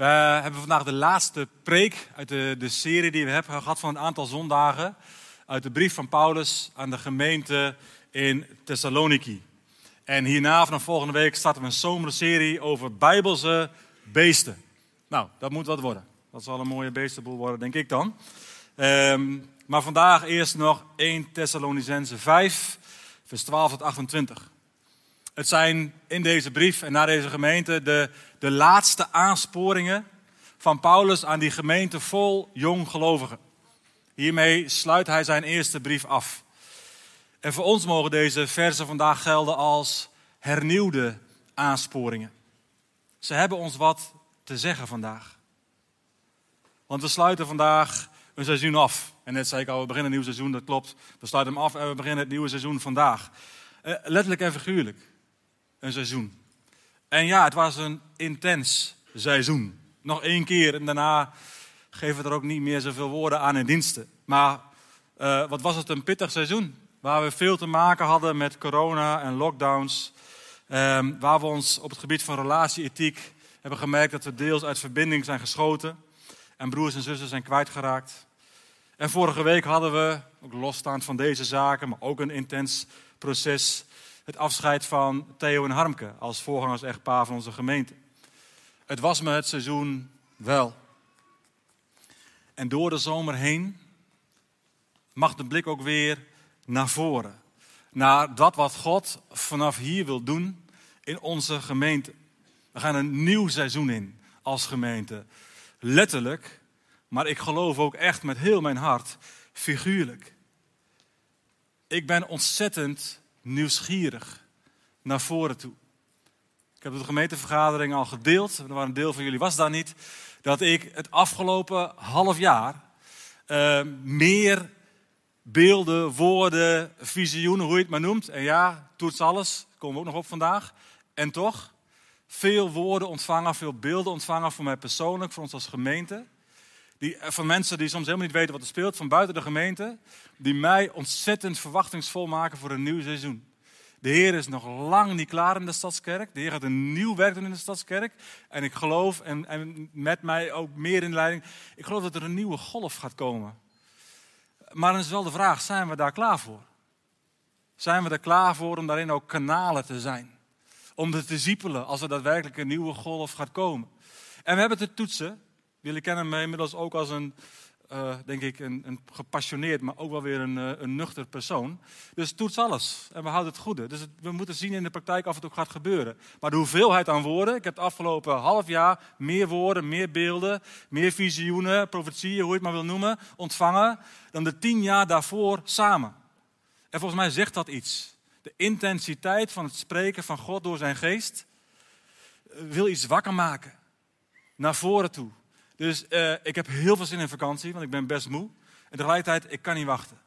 We hebben vandaag de laatste preek uit de, de serie die we hebben gehad van een aantal zondagen. Uit de brief van Paulus aan de gemeente in Thessaloniki. En hierna, vanaf volgende week, starten we een zomerserie over Bijbelse beesten. Nou, dat moet wat worden. Dat zal een mooie beestenboel worden, denk ik dan. Ehm, maar vandaag eerst nog 1 Thessalonicense 5, vers 12 tot 28. Het zijn in deze brief en naar deze gemeente de, de laatste aansporingen van Paulus aan die gemeente vol jonggelovigen. Hiermee sluit hij zijn eerste brief af. En voor ons mogen deze versen vandaag gelden als hernieuwde aansporingen. Ze hebben ons wat te zeggen vandaag. Want we sluiten vandaag een seizoen af. En net zei ik al, we beginnen een nieuw seizoen, dat klopt. We sluiten hem af en we beginnen het nieuwe seizoen vandaag. Uh, letterlijk en figuurlijk een seizoen. En ja, het was een intens seizoen. Nog één keer en daarna geven we er ook niet meer zoveel woorden aan in diensten. Maar uh, wat was het een pittig seizoen. Waar we veel te maken hadden met corona en lockdowns. Um, waar we ons op het gebied van relatieethiek hebben gemerkt dat we deels uit verbinding zijn geschoten. En broers en zussen zijn kwijtgeraakt. En vorige week hadden we, ook losstaand van deze zaken, maar ook een intens proces het afscheid van Theo en Harmke als voorgangers-echtpaar van onze gemeente. Het was me het seizoen wel. En door de zomer heen mag de blik ook weer naar voren. Naar dat wat God vanaf hier wil doen in onze gemeente. We gaan een nieuw seizoen in als gemeente. Letterlijk, maar ik geloof ook echt met heel mijn hart figuurlijk. Ik ben ontzettend nieuwsgierig naar voren toe. Ik heb de gemeentevergadering al gedeeld, waren een deel van jullie was daar niet, dat ik het afgelopen half jaar uh, meer beelden, woorden, visioenen, hoe je het maar noemt. En ja, toets alles, komen we ook nog op vandaag. En toch, veel woorden ontvangen, veel beelden ontvangen voor mij persoonlijk, voor ons als gemeente. Die, eh, van mensen die soms helemaal niet weten wat er speelt, van buiten de gemeente. Die mij ontzettend verwachtingsvol maken voor een nieuw seizoen. De Heer is nog lang niet klaar in de stadskerk. De Heer gaat een nieuw werk doen in de stadskerk. En ik geloof, en, en met mij ook meer in leiding, ik geloof dat er een nieuwe golf gaat komen. Maar dan is wel de vraag, zijn we daar klaar voor? Zijn we er klaar voor om daarin ook kanalen te zijn? Om te discipelen als er daadwerkelijk een nieuwe golf gaat komen. En we hebben te toetsen. Jullie kennen me inmiddels ook als een, uh, denk ik, een, een, gepassioneerd, maar ook wel weer een, uh, een nuchter persoon. Dus toets alles en we houden het goede. Dus we moeten zien in de praktijk of het ook gaat gebeuren. Maar de hoeveelheid aan woorden, ik heb het afgelopen half jaar meer woorden, meer beelden, meer visioenen, profetieën, hoe je het maar wil noemen, ontvangen dan de tien jaar daarvoor samen. En volgens mij zegt dat iets. De intensiteit van het spreken van God door zijn geest eh, wil iets wakker maken. Naar voren toe. Dus uh, ik heb heel veel zin in vakantie, want ik ben best moe. En tegelijkertijd, ik kan niet wachten.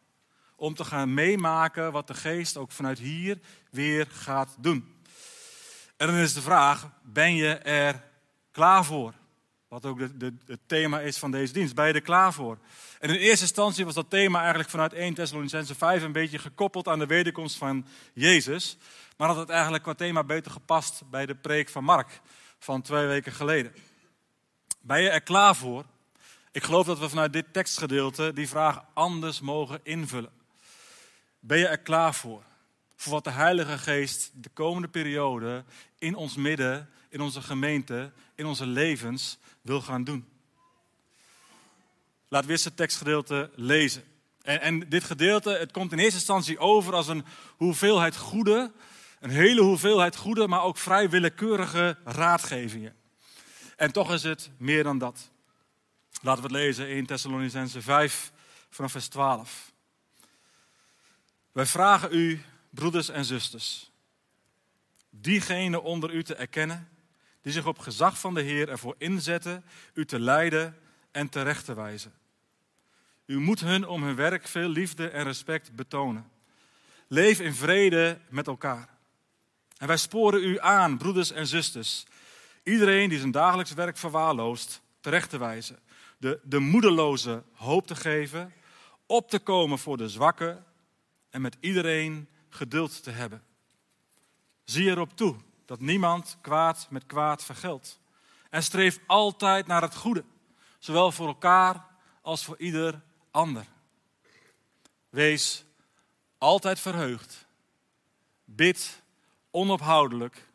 Om te gaan meemaken wat de geest ook vanuit hier weer gaat doen. En dan is de vraag, ben je er klaar voor? Wat ook de, het thema is van deze dienst. Ben je er klaar voor? En in eerste instantie was dat thema eigenlijk vanuit 1 Thessalonicense 5 een beetje gekoppeld aan de wederkomst van Jezus. Maar had het eigenlijk qua thema beter gepast bij de preek van Mark van twee weken geleden. Ben je er klaar voor? Ik geloof dat we vanuit dit tekstgedeelte die vraag anders mogen invullen. Ben je er klaar voor? Voor wat de Heilige Geest de komende periode in ons midden, in onze gemeente, in onze levens wil gaan doen. Laten we eerst het tekstgedeelte lezen. En, en, dit gedeelte, het komt in eerste instantie over als een hoeveelheid goede, een hele hoeveelheid goede, maar ook vrij willekeurige raadgevingen. En toch is het meer dan dat. Laten we het lezen in Thessalonicense 5 vanaf vers 12. Wij vragen u, broeders en zusters, diegenen onder u te erkennen die zich op gezag van de Heer ervoor inzetten u te leiden en terecht te wijzen. U moet hun om hun werk veel liefde en respect betonen. Leef in vrede met elkaar. En wij sporen u aan, broeders en zusters, Iedereen die zijn dagelijks werk verwaarloost, terecht te wijzen. De, de moedeloze hoop te geven, op te komen voor de zwakken en met iedereen geduld te hebben. Zie erop toe dat niemand kwaad met kwaad vergeldt. En streef altijd naar het goede, zowel voor elkaar als voor ieder ander. Wees altijd verheugd. Bid onophoudelijk.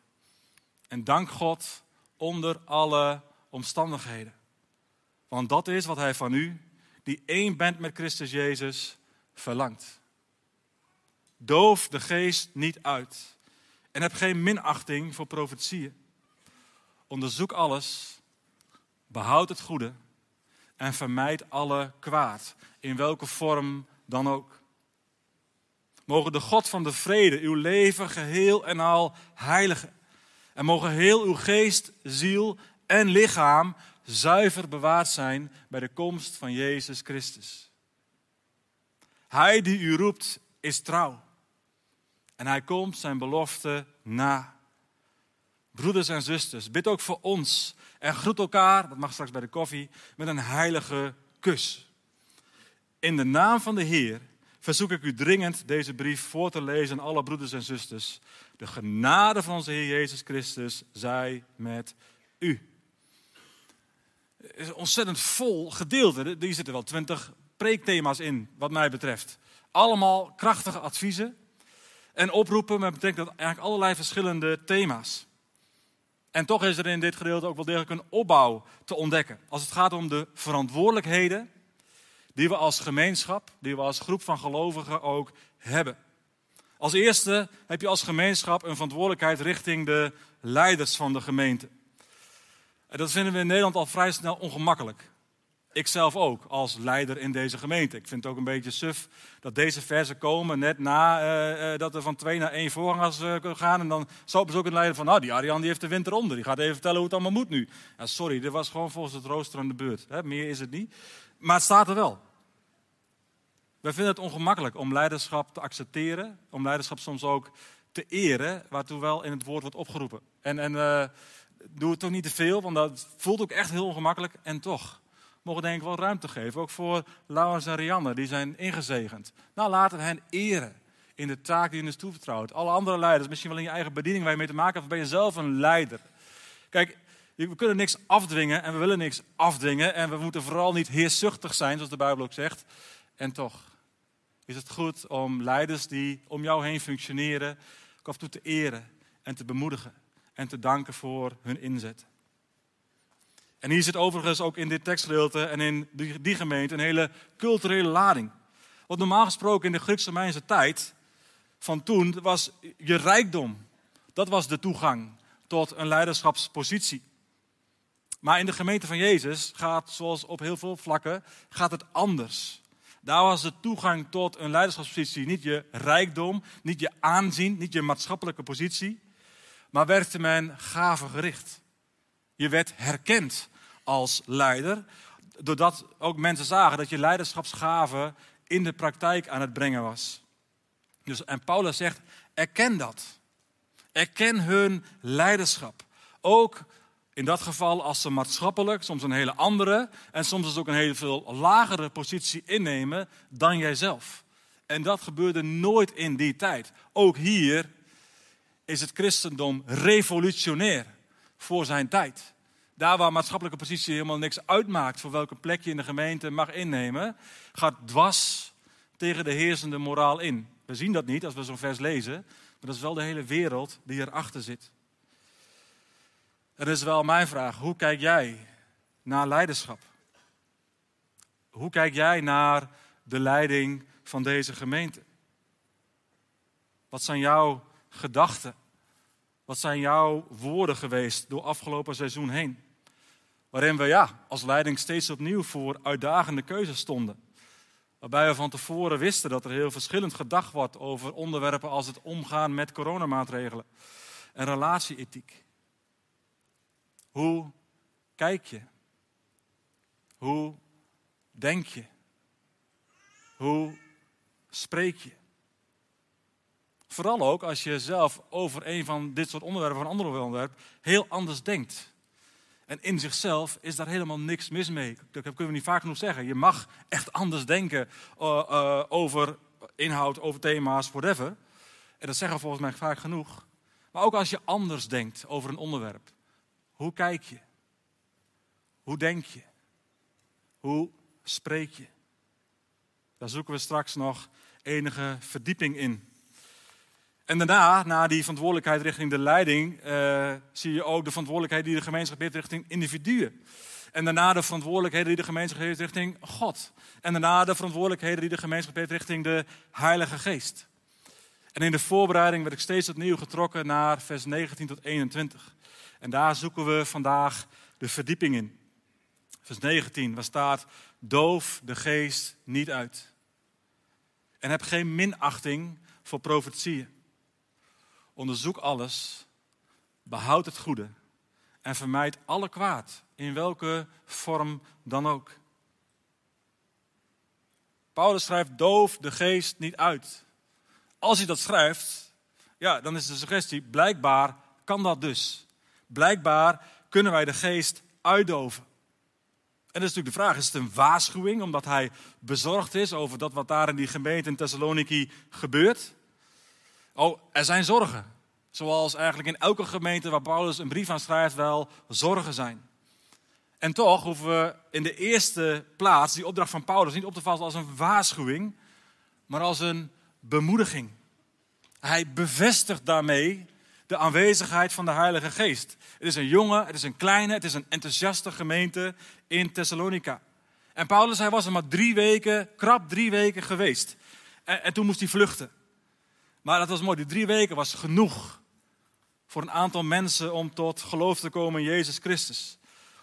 En dank God onder alle omstandigheden. Want dat is wat Hij van u, die één bent met Christus Jezus, verlangt. Doof de geest niet uit. En heb geen minachting voor profetieën. Onderzoek alles. Behoud het goede. En vermijd alle kwaad. In welke vorm dan ook. Mogen de God van de vrede uw leven geheel en al heiligen. En mogen heel uw geest, ziel en lichaam zuiver bewaard zijn bij de komst van Jezus Christus. Hij die u roept is trouw. En hij komt zijn belofte na. Broeders en zusters, bid ook voor ons en groet elkaar, dat mag straks bij de koffie, met een heilige kus. In de naam van de Heer verzoek ik u dringend deze brief voor te lezen aan alle broeders en zusters. De genade van onze Heer Jezus Christus zij met u. Het is ontzettend vol gedeelte. Die zitten wel twintig preekthema's in, wat mij betreft. Allemaal krachtige adviezen en oproepen met betrekking tot eigenlijk allerlei verschillende thema's. En toch is er in dit gedeelte ook wel degelijk een opbouw te ontdekken. Als het gaat om de verantwoordelijkheden die we als gemeenschap, die we als groep van gelovigen ook hebben. Als eerste heb je als gemeenschap een verantwoordelijkheid richting de leiders van de gemeente. En dat vinden we in Nederland al vrij snel ongemakkelijk. Ik zelf ook, als leider in deze gemeente. Ik vind het ook een beetje suf dat deze versen komen net na uh, dat we van twee naar één voorgangers uh, gaan. En dan zou ook een leider van, nou die Arjan die heeft de winter onder. Die gaat even vertellen hoe het allemaal moet nu. Ja, sorry, dit was gewoon volgens het rooster aan de beurt. Meer is het niet. Maar het staat er wel. Wij vinden het ongemakkelijk om leiderschap te accepteren. Om leiderschap soms ook te eren, waartoe wel in het woord wordt opgeroepen. En, en doe het toch niet te veel, want dat voelt ook echt heel ongemakkelijk. En toch mogen denk ik wel ruimte geven. Ook voor Laurens en Rianne, die zijn ingezegend. Nou, laten hen eren in de taak die hun is toevertrouwd. Alle andere leiders, misschien wel in je eigen bediening waar je mee te maken hebt, ben je zelf een leider. Kijk, we kunnen niks afdwingen en we willen niks afdwingen. En we moeten vooral niet heerszuchtig zijn, zoals de Bijbel ook zegt. En toch is het goed om leiders die om jou heen functioneren, af en toe te eren en te bemoedigen en te danken voor hun inzet. En hier zit overigens ook in dit tekstgedeelte en in die, gemeente een hele culturele lading. Want normaal gesproken in de Grieks-Romeinse tijd van toen was je rijkdom, dat was de toegang tot een leiderschapspositie. Maar in de gemeente van Jezus gaat, zoals op heel veel vlakken, gaat het anders. Daar was de toegang tot een leiderschapspositie niet je rijkdom, niet je aanzien, niet je maatschappelijke positie, maar werkte men gavengericht. Je werd herkend als leider, doordat ook mensen zagen dat je leiderschapsgave in de praktijk aan het brengen was. Dus, en Paulus zegt, erken dat. Erken hun leiderschap. Ook in dat geval als ze maatschappelijk, soms een hele andere en soms dus ook een heel veel lagere positie innemen dan jijzelf. En dat gebeurde nooit in die tijd. Ook hier is het christendom revolutionair voor zijn tijd. Daar waar maatschappelijke positie helemaal niks uitmaakt voor welke plek je in de gemeente mag innemen, gaat dwars tegen de heersende moraal in. We zien dat niet als we zo'n vers lezen, maar dat is wel de hele wereld die erachter zit. Dat is wel mijn vraag. Hoe kijk jij naar leiderschap? Hoe kijk jij naar de leiding van deze gemeente? Wat zijn jouw gedachten? Wat zijn jouw woorden geweest door afgelopen seizoen heen? Waarin we ja, als leiding steeds opnieuw voor uitdagende keuzes stonden. Waarbij we van tevoren wisten dat er heel verschillend gedacht wordt over onderwerpen als het omgaan met coronamaatregelen en relatieethiek. Hoe kijk je? Hoe denk je? Hoe spreek je? Vooral ook als je zelf over een van dit soort onderwerpen, of een ander onderwerp, heel anders denkt. En in zichzelf is daar helemaal niks mis mee. Dat kunnen we niet vaak genoeg zeggen. Je mag echt anders denken uh, uh, over inhoud, over thema's, whatever. En dat zeggen we volgens mij vaak genoeg. Maar ook als je anders denkt over een onderwerp. Hoe kijk je? Hoe denk je? Hoe spreek je? Daar zoeken we straks nog enige verdieping in. En daarna, na die verantwoordelijkheid richting de leiding, uh, zie je ook de verantwoordelijkheid die de gemeenschap heeft richting individuen. En daarna de verantwoordelijkheden die de gemeenschap heeft richting God. En daarna de verantwoordelijkheden die de gemeenschap heeft richting de Heilige Geest. En in de voorbereiding werd ik steeds opnieuw getrokken naar vers 19 tot 21. En daar zoeken we vandaag de verdieping in. Vers 19, waar staat: Doof de geest niet uit. En heb geen minachting voor profetieën. Onderzoek alles, behoud het goede en vermijd alle kwaad, in welke vorm dan ook. Paulus schrijft doof de geest niet uit. Als hij dat schrijft, ja, dan is de suggestie, blijkbaar kan dat dus. Blijkbaar kunnen wij de geest uitdoven. En dat is natuurlijk de vraag, is het een waarschuwing omdat hij bezorgd is over dat wat daar in die gemeente in Thessaloniki gebeurt? Oh, er zijn zorgen. Zoals eigenlijk in elke gemeente waar Paulus een brief aan schrijft wel zorgen zijn. En toch hoeven we in de eerste plaats die opdracht van Paulus niet op te vatten als een waarschuwing, maar als een bemoediging. Hij bevestigt daarmee de aanwezigheid van de Heilige Geest. Het is een jonge, het is een kleine, het is een enthousiaste gemeente in Thessalonica. En Paulus, hij was er maar drie weken, krap drie weken geweest. En, en toen moest hij vluchten. Maar dat was mooi, die drie weken was genoeg voor een aantal mensen om tot geloof te komen in Jezus Christus.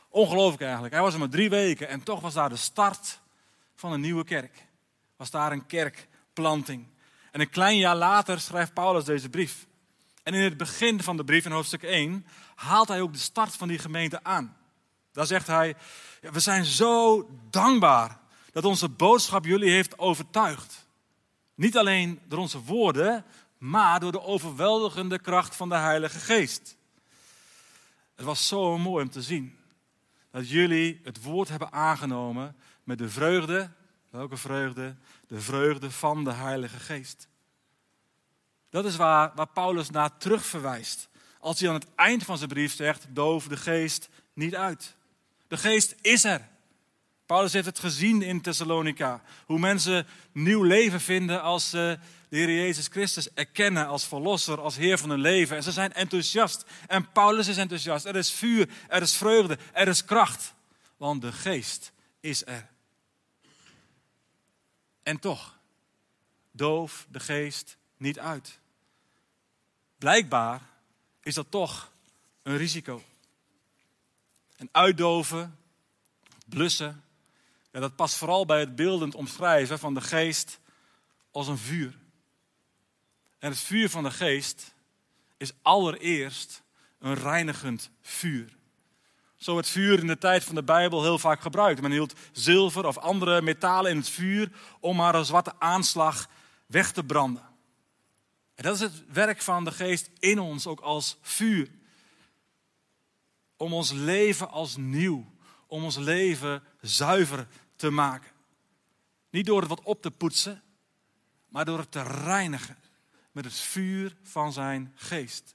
Ongelooflijk eigenlijk. Hij was er maar drie weken en toch was daar de start van een nieuwe kerk. Was daar een kerkplanting. En een klein jaar later schrijft Paulus deze brief. En in het begin van de brief, in hoofdstuk 1, haalt hij ook de start van die gemeente aan. Daar zegt hij, we zijn zo dankbaar dat onze boodschap jullie heeft overtuigd. Niet alleen door onze woorden, maar door de overweldigende kracht van de Heilige Geest. Het was zo mooi om te zien dat jullie het woord hebben aangenomen met de vreugde, welke vreugde? De vreugde van de Heilige Geest. Dat is waar, waar Paulus naar terugverwijst. Als hij aan het eind van zijn brief zegt: doof de geest niet uit. De geest is er. Paulus heeft het gezien in Thessalonica. Hoe mensen nieuw leven vinden als ze de Heer Jezus Christus erkennen als verlosser, als Heer van hun leven. En ze zijn enthousiast. En Paulus is enthousiast. Er is vuur, er is vreugde, er is kracht. Want de geest is er. En toch, doof de geest niet uit. Blijkbaar is dat toch een risico. En uitdoven, blussen, ja, dat past vooral bij het beeldend omschrijven van de geest als een vuur. En het vuur van de geest is allereerst een reinigend vuur. Zo werd vuur in de tijd van de Bijbel heel vaak gebruikt. Men hield zilver of andere metalen in het vuur om maar een zwarte aanslag weg te branden. En dat is het werk van de geest in ons, ook als vuur. Om ons leven als nieuw, om ons leven zuiver te maken. Niet door het wat op te poetsen, maar door het te reinigen met het vuur van zijn geest.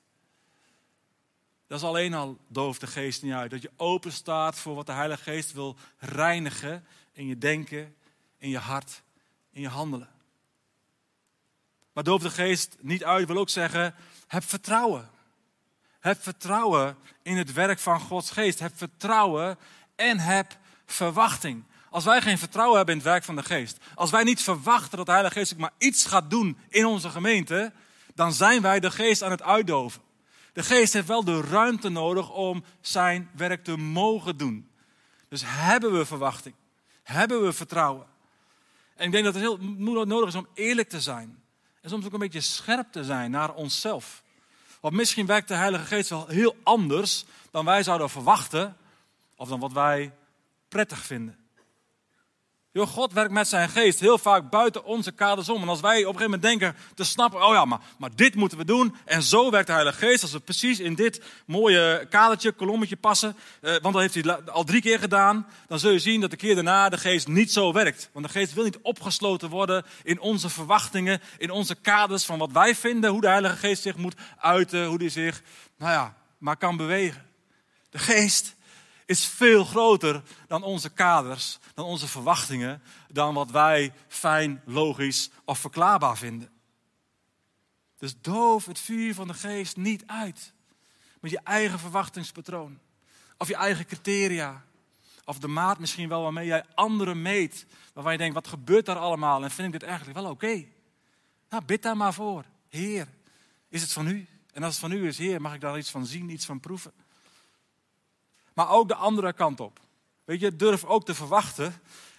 Dat is alleen al doof de geest niet uit. Dat je open staat voor wat de Heilige Geest wil reinigen in je denken, in je hart, in je handelen. Maar doof de geest niet uit wil ook zeggen, heb vertrouwen. Heb vertrouwen in het werk van Gods geest. Heb vertrouwen en heb verwachting. Als wij geen vertrouwen hebben in het werk van de geest, als wij niet verwachten dat de Heilige Geest maar iets gaat doen in onze gemeente, dan zijn wij de geest aan het uitdoven. De geest heeft wel de ruimte nodig om zijn werk te mogen doen. Dus hebben we verwachting? Hebben we vertrouwen? En ik denk dat het heel nodig is om eerlijk te zijn. En soms ook een beetje scherp te zijn naar onszelf. Want misschien werkt de Heilige Geest wel heel anders dan wij zouden verwachten. Of dan wat wij prettig vinden. Yo, God werkt met zijn geest heel vaak buiten onze kaders om. En als wij op een gegeven moment denken te snappen, oh ja, maar, maar dit moeten we doen. En zo werkt de Heilige Geest, als we precies in dit mooie kadertje, kolommetje passen. Eh, want dat heeft hij al drie keer gedaan. Dan zul je zien dat de keer daarna de geest niet zo werkt. Want de geest wil niet opgesloten worden in onze verwachtingen, in onze kaders van wat wij vinden. Hoe de Heilige Geest zich moet uiten, hoe hij zich, nou ja, maar kan bewegen. De geest is veel groter dan onze kaders, dan onze verwachtingen, dan wat wij fijn, logisch of verklaarbaar vinden. Dus doof het vuur van de geest niet uit met je eigen verwachtingspatroon of je eigen criteria. Of de maat misschien wel waarmee jij anderen meet. Waarvan je denkt, wat gebeurt daar allemaal? En vind ik dit eigenlijk wel oké? Nou, bid daar maar voor. Heer, is het van u? En als het van u is, Heer, mag ik daar iets van zien, iets van proeven? Maar ook de andere kant op. Weet je, durf ook te verwachten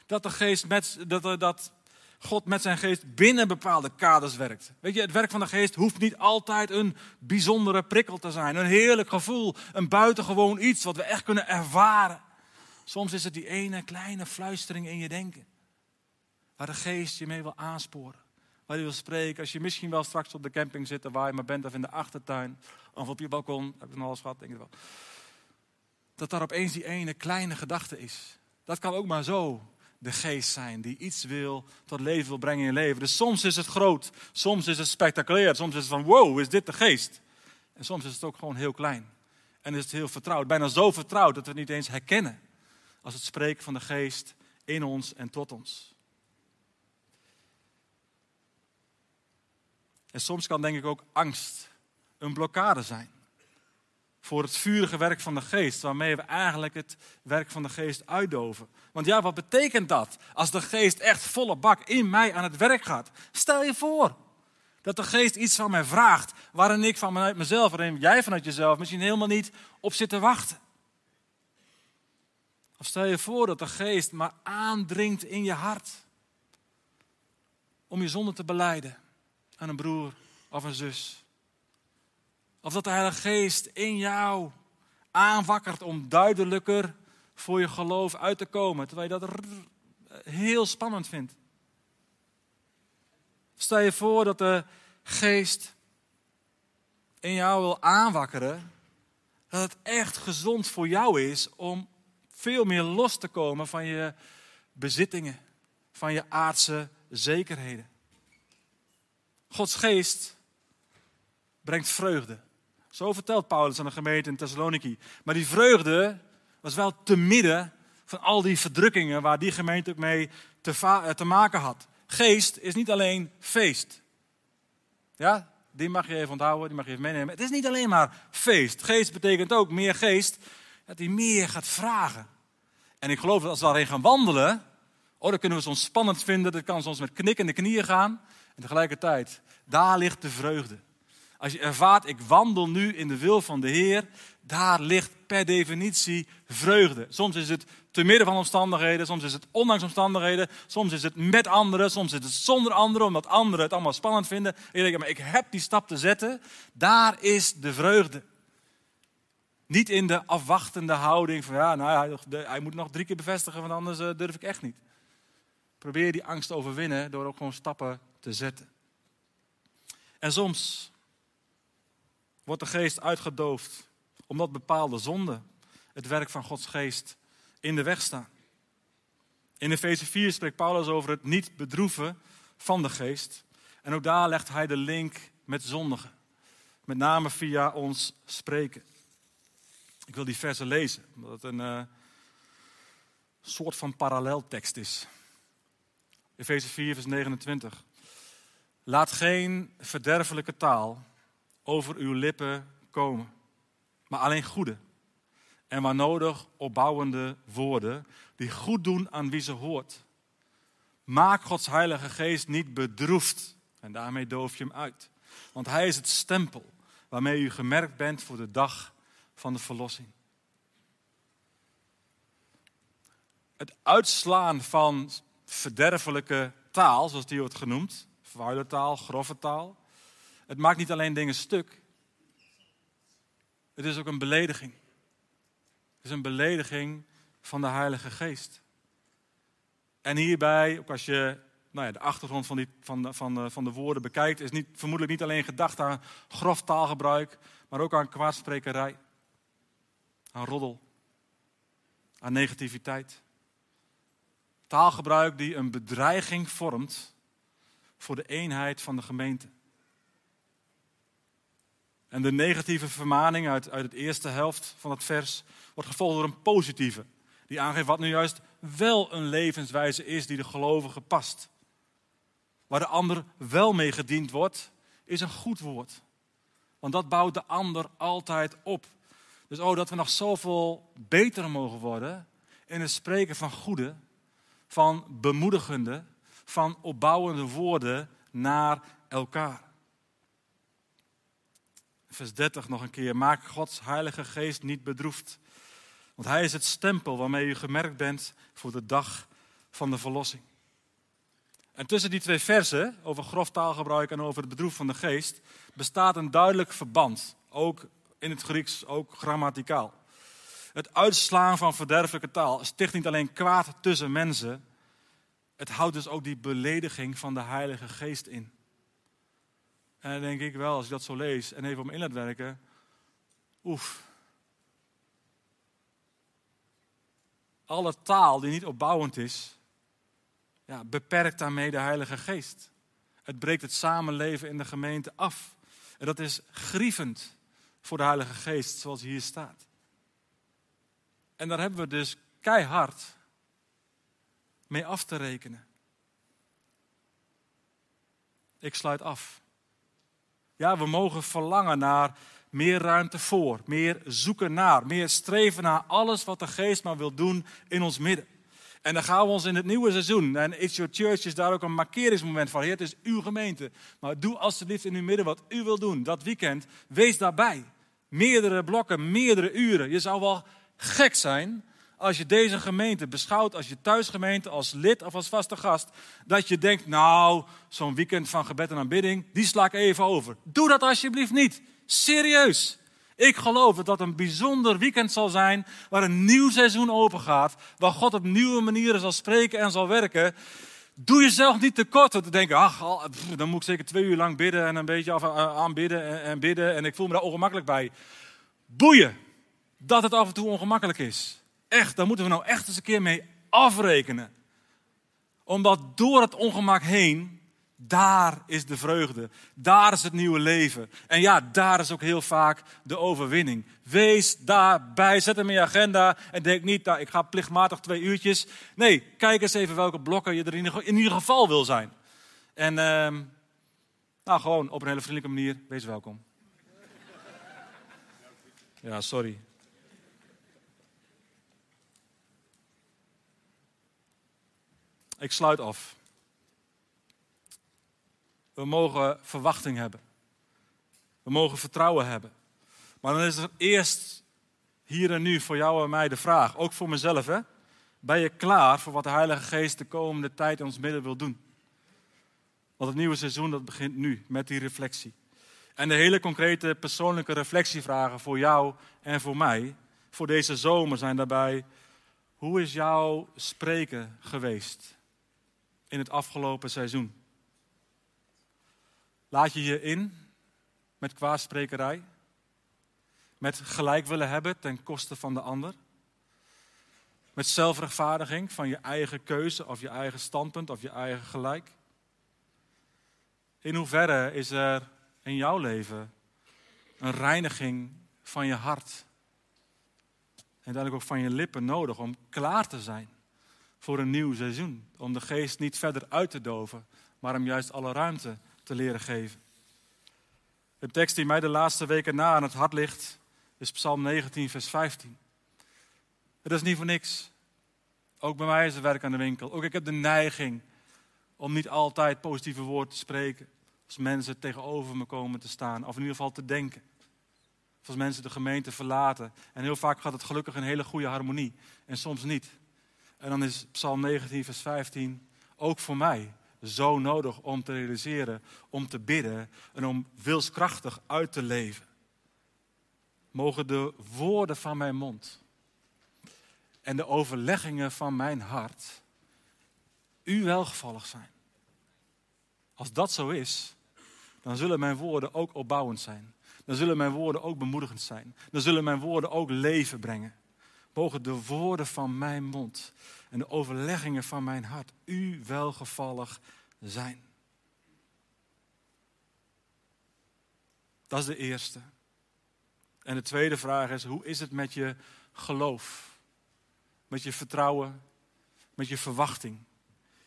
dat, de geest met, dat, dat God met zijn geest binnen bepaalde kaders werkt. Weet je, het werk van de geest hoeft niet altijd een bijzondere prikkel te zijn. Een heerlijk gevoel, een buitengewoon iets wat we echt kunnen ervaren. Soms is het die ene kleine fluistering in je denken. Waar de geest je mee wil aansporen. Waar je wil spreken. Als je misschien wel straks op de camping zit waar je maar bent. Of in de achtertuin. Of op je balkon. Heb ik nog alles gehad, denk ik wel. Dat daar opeens die ene kleine gedachte is. Dat kan ook maar zo de geest zijn. Die iets wil, tot leven wil brengen in je leven. Dus soms is het groot. Soms is het spectaculair. Soms is het van wow, is dit de geest? En soms is het ook gewoon heel klein. En is het heel vertrouwd. Bijna zo vertrouwd dat we het niet eens herkennen als het spreken van de geest in ons en tot ons. En soms kan denk ik ook angst een blokkade zijn voor het vurige werk van de geest, waarmee we eigenlijk het werk van de geest uitdoven. Want ja, wat betekent dat als de geest echt volle bak in mij aan het werk gaat? Stel je voor dat de geest iets van mij vraagt, waarin ik vanuit mezelf, waarin jij vanuit jezelf misschien helemaal niet op zit te wachten. Of stel je voor dat de geest maar aandringt in je hart. Om je zonde te beleiden aan een broer of een zus. Of dat de Heilige Geest in jou aanwakkert om duidelijker voor je geloof uit te komen. Terwijl je dat heel spannend vindt. Stel je voor dat de Geest in jou wil aanwakkeren. Dat het echt gezond voor jou is om veel meer los te komen van je bezittingen, van je aardse zekerheden. Gods geest brengt vreugde. Zo vertelt Paulus aan de gemeente in Thessaloniki. Maar die vreugde was wel te midden van al die verdrukkingen waar die gemeente mee te, eh, te maken had. Geest is niet alleen feest. Ja, die mag je even onthouden, die mag je even meenemen. Het is niet alleen maar feest. Geest betekent ook meer geest, dat hij meer gaat vragen. En ik geloof dat als we daarin gaan wandelen, oh, dan kunnen we soms spannend vinden, dat kan soms met knikkende knieën gaan. En tegelijkertijd, daar ligt de vreugde. Als je ervaart, ik wandel nu in de wil van de Heer, daar ligt per definitie vreugde. Soms is het te midden van omstandigheden, soms is het ondanks omstandigheden, soms is het met anderen, soms is het zonder anderen, omdat anderen het allemaal spannend vinden. En je denkt, maar ik heb die stap te zetten, daar is de vreugde. Niet in de afwachtende houding van ja, nou ja, hij moet nog drie keer bevestigen, want anders eh, durf ik echt niet. Probeer die angst te overwinnen door ook gewoon stappen te zetten. En soms wordt de geest uitgedoofd omdat bepaalde zonden het werk van Gods geest in de weg staan. In Efeze 4 spreekt Paulus over het niet bedroeven van de geest. En ook daar legt hij de link met zondigen. Met name via ons spreken. Ik wil die versen lezen, omdat het een uh, soort van paralleltekst is. Efeze 4, vers 29. Laat geen verderfelijke taal over uw lippen komen, maar alleen goede. En waar nodig opbouwende woorden die goed doen aan wie ze hoort. Maak Gods Heilige Geest niet bedroefd en daarmee doof je hem uit. Want hij is het stempel waarmee u gemerkt bent voor de dag van de verlossing. Het uitslaan van verderfelijke taal, zoals die wordt genoemd, vuile taal, grove taal, het maakt niet alleen dingen stuk, het is ook een belediging. Het is een belediging van de Heilige Geest. En hierbij, ook als je nou ja, de achtergrond van, die, van, de, van, van de woorden bekijkt, is niet, vermoedelijk niet alleen gedacht aan grof taalgebruik, maar ook aan kwaadsprekerij, aan roddel, aan negativiteit. Taalgebruik die een bedreiging vormt voor de eenheid van de gemeente. En de negatieve vermaning uit, uit het eerste helft van het vers wordt gevolgd door een positieve. Die aangeeft wat nu juist wel een levenswijze is die de gelovige past. Waar de ander wel mee gediend wordt, is een goed woord. Want dat bouwt de ander altijd op. Dus oh, dat we nog zoveel beter mogen worden in het spreken van goede, van bemoedigende, van opbouwende woorden naar elkaar. Vers 30 nog een keer. Maak Gods Heilige Geest niet bedroefd. Want Hij is het stempel waarmee u gemerkt bent voor de dag van de verlossing. En tussen die twee versen, over grof taalgebruik en over het bedroef van de geest, bestaat een duidelijk verband. Ook in het Grieks, ook grammaticaal. Het uitslaan van verderfelijke taal sticht niet alleen kwaad tussen mensen, het houdt dus ook die belediging van de Heilige Geest in. En dan denk ik wel, als ik dat zo lees en even om in laat werken, oef. Alle taal die niet opbouwend is, ja, beperkt daarmee de Heilige Geest. Het breekt het samenleven in de gemeente af. En dat is grievend voor de Heilige Geest, zoals hier staat. En daar hebben we dus keihard mee af te rekenen. Ik sluit af. Ja, we mogen verlangen naar meer ruimte voor, meer zoeken naar, meer streven naar alles wat de geest maar wil doen in ons midden. En dan gaan we ons in het nieuwe seizoen, en It's Your Church is daar ook een markeringsmoment van. Heer, het is uw gemeente, maar doe alsjeblieft in uw midden wat u wil doen. Dat weekend, wees daarbij. Meerdere blokken, meerdere uren. Je zou wel gek zijn als je deze gemeente beschouwt als je thuisgemeente, als lid of als vaste gast, dat je denkt, nou, zo'n weekend van gebed en aanbidding, die sla ik even over. Doe dat alsjeblieft niet. Serieus. Ik geloof dat dat een bijzonder weekend zal zijn, waar een nieuw seizoen opengaat, waar God op nieuwe manieren zal spreken en zal werken. Doe jezelf niet tekort door te denken, ach, dan moet ik zeker twee uur lang bidden en een beetje af, eh, aanbidden en bidden en ik voel me daar ongemakkelijk bij. Boeien dat het af en toe ongemakkelijk is. Echt, daar moeten we nou echt eens een keer mee afrekenen. Omdat door het ongemak heen, daar is de vreugde. Daar is het nieuwe leven. En ja, daar is ook heel vaak de overwinning. Wees daarbij, zet hem in je agenda en denk niet, nou, ik ga plichtmatig twee uurtjes. Nee, kijk eens even welke blokken je er in ieder geval wil zijn. En ehm, nou, gewoon op een hele vriendelijke manier, wees welkom. Ja, sorry. Ik sluit af. We mogen verwachting hebben. We mogen vertrouwen hebben. Maar dan is er eerst hier en nu voor jou en mij de vraag, ook voor mezelf, hè? ben je klaar voor wat de Heilige Geest de komende tijd in ons midden wil doen? Want het nieuwe seizoen dat begint nu met die reflectie. En de hele concrete persoonlijke reflectievragen voor jou en voor mij, voor deze zomer zijn daarbij, hoe is jouw spreken geweest? In het afgelopen seizoen? Laat je je in met kwaadsprekerij? Met gelijk willen hebben ten koste van de ander? Met zelfrechtvaardiging van je eigen keuze of je eigen standpunt of je eigen gelijk? In hoeverre is er in jouw leven een reiniging van je hart? En uiteindelijk ook van je lippen nodig om klaar te zijn voor een nieuw seizoen. Om de geest niet verder uit te doven, maar hem juist alle ruimte te leren geven. De tekst die mij de laatste weken na aan het hart ligt, is Psalm 19, vers 15. Het is niet voor niks. Ook bij mij is er werk aan de winkel. Ook ik heb de neiging om niet altijd positieve woorden te spreken. Als mensen tegenover me komen te staan, of in ieder geval te denken. Of als mensen de gemeente verlaten. En heel vaak gaat het gelukkig in hele goede harmonie. En soms niet. En dan is Psalm 19, vers 15 ook voor mij zo nodig om te realiseren, om te bidden en om wilskrachtig uit te leven. Mogen de woorden van mijn mond en de overleggingen van mijn hart u welgevallig zijn. Als dat zo is, dan zullen mijn woorden ook opbouwend zijn. Dan zullen mijn woorden ook bemoedigend zijn. Dan zullen mijn woorden ook leven brengen mogen de woorden van mijn mond en de overleggingen van mijn hart u welgevallig zijn. Dat is de eerste. En de tweede vraag is, hoe is het met je geloof? Met je vertrouwen, met je verwachting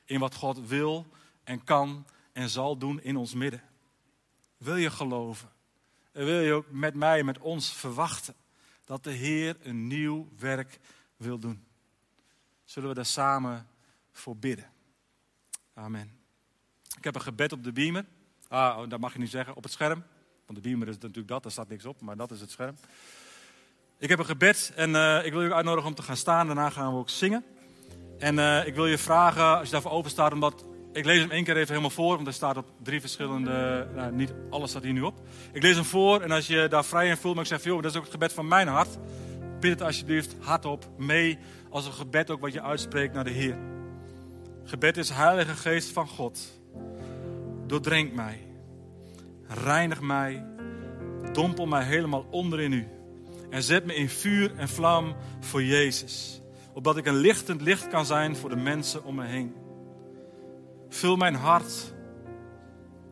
in wat God wil en kan en zal doen in ons midden. Wil je geloven? En wil je ook met mij, met ons verwachten dat de Heer een nieuw werk wil doen? Zullen we daar samen voor bidden? Amen. Ik heb een gebed op de beamer. Ah, oh, dat mag je niet zeggen, op het scherm. Want de beamer is natuurlijk dat, daar staat niks op, maar dat is het scherm. Ik heb een gebed en uh, ik wil je uitnodigen om te gaan staan. Daarna gaan we ook zingen. En uh, ik wil je vragen, als je daarvoor open staat, omdat ik lees hem één keer even helemaal voor, want hij staat op drie verschillende, nou, niet alles staat hier nu op. Ik lees hem voor en als je daar vrij in voelt, maar ik zeg, joh, dat is ook het gebed van mijn hart. Bid het alsjeblieft hardop mee als een gebed ook wat je uitspreekt naar de Heer. Gebed is Heilige Geest van God. Doordrenk mij. Reinig mij. Dompel mij helemaal onder in u. En zet me in vuur en vlam voor Jezus. Opdat ik een lichtend licht kan zijn voor de mensen om me heen. Vul mijn hart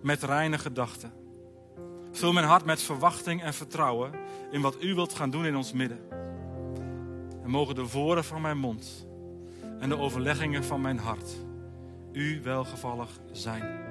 met reine gedachten. Vul mijn hart met verwachting en vertrouwen in wat u wilt gaan doen in ons midden. En mogen de woorden van mijn mond en de overleggingen van mijn hart u welgevallig zijn.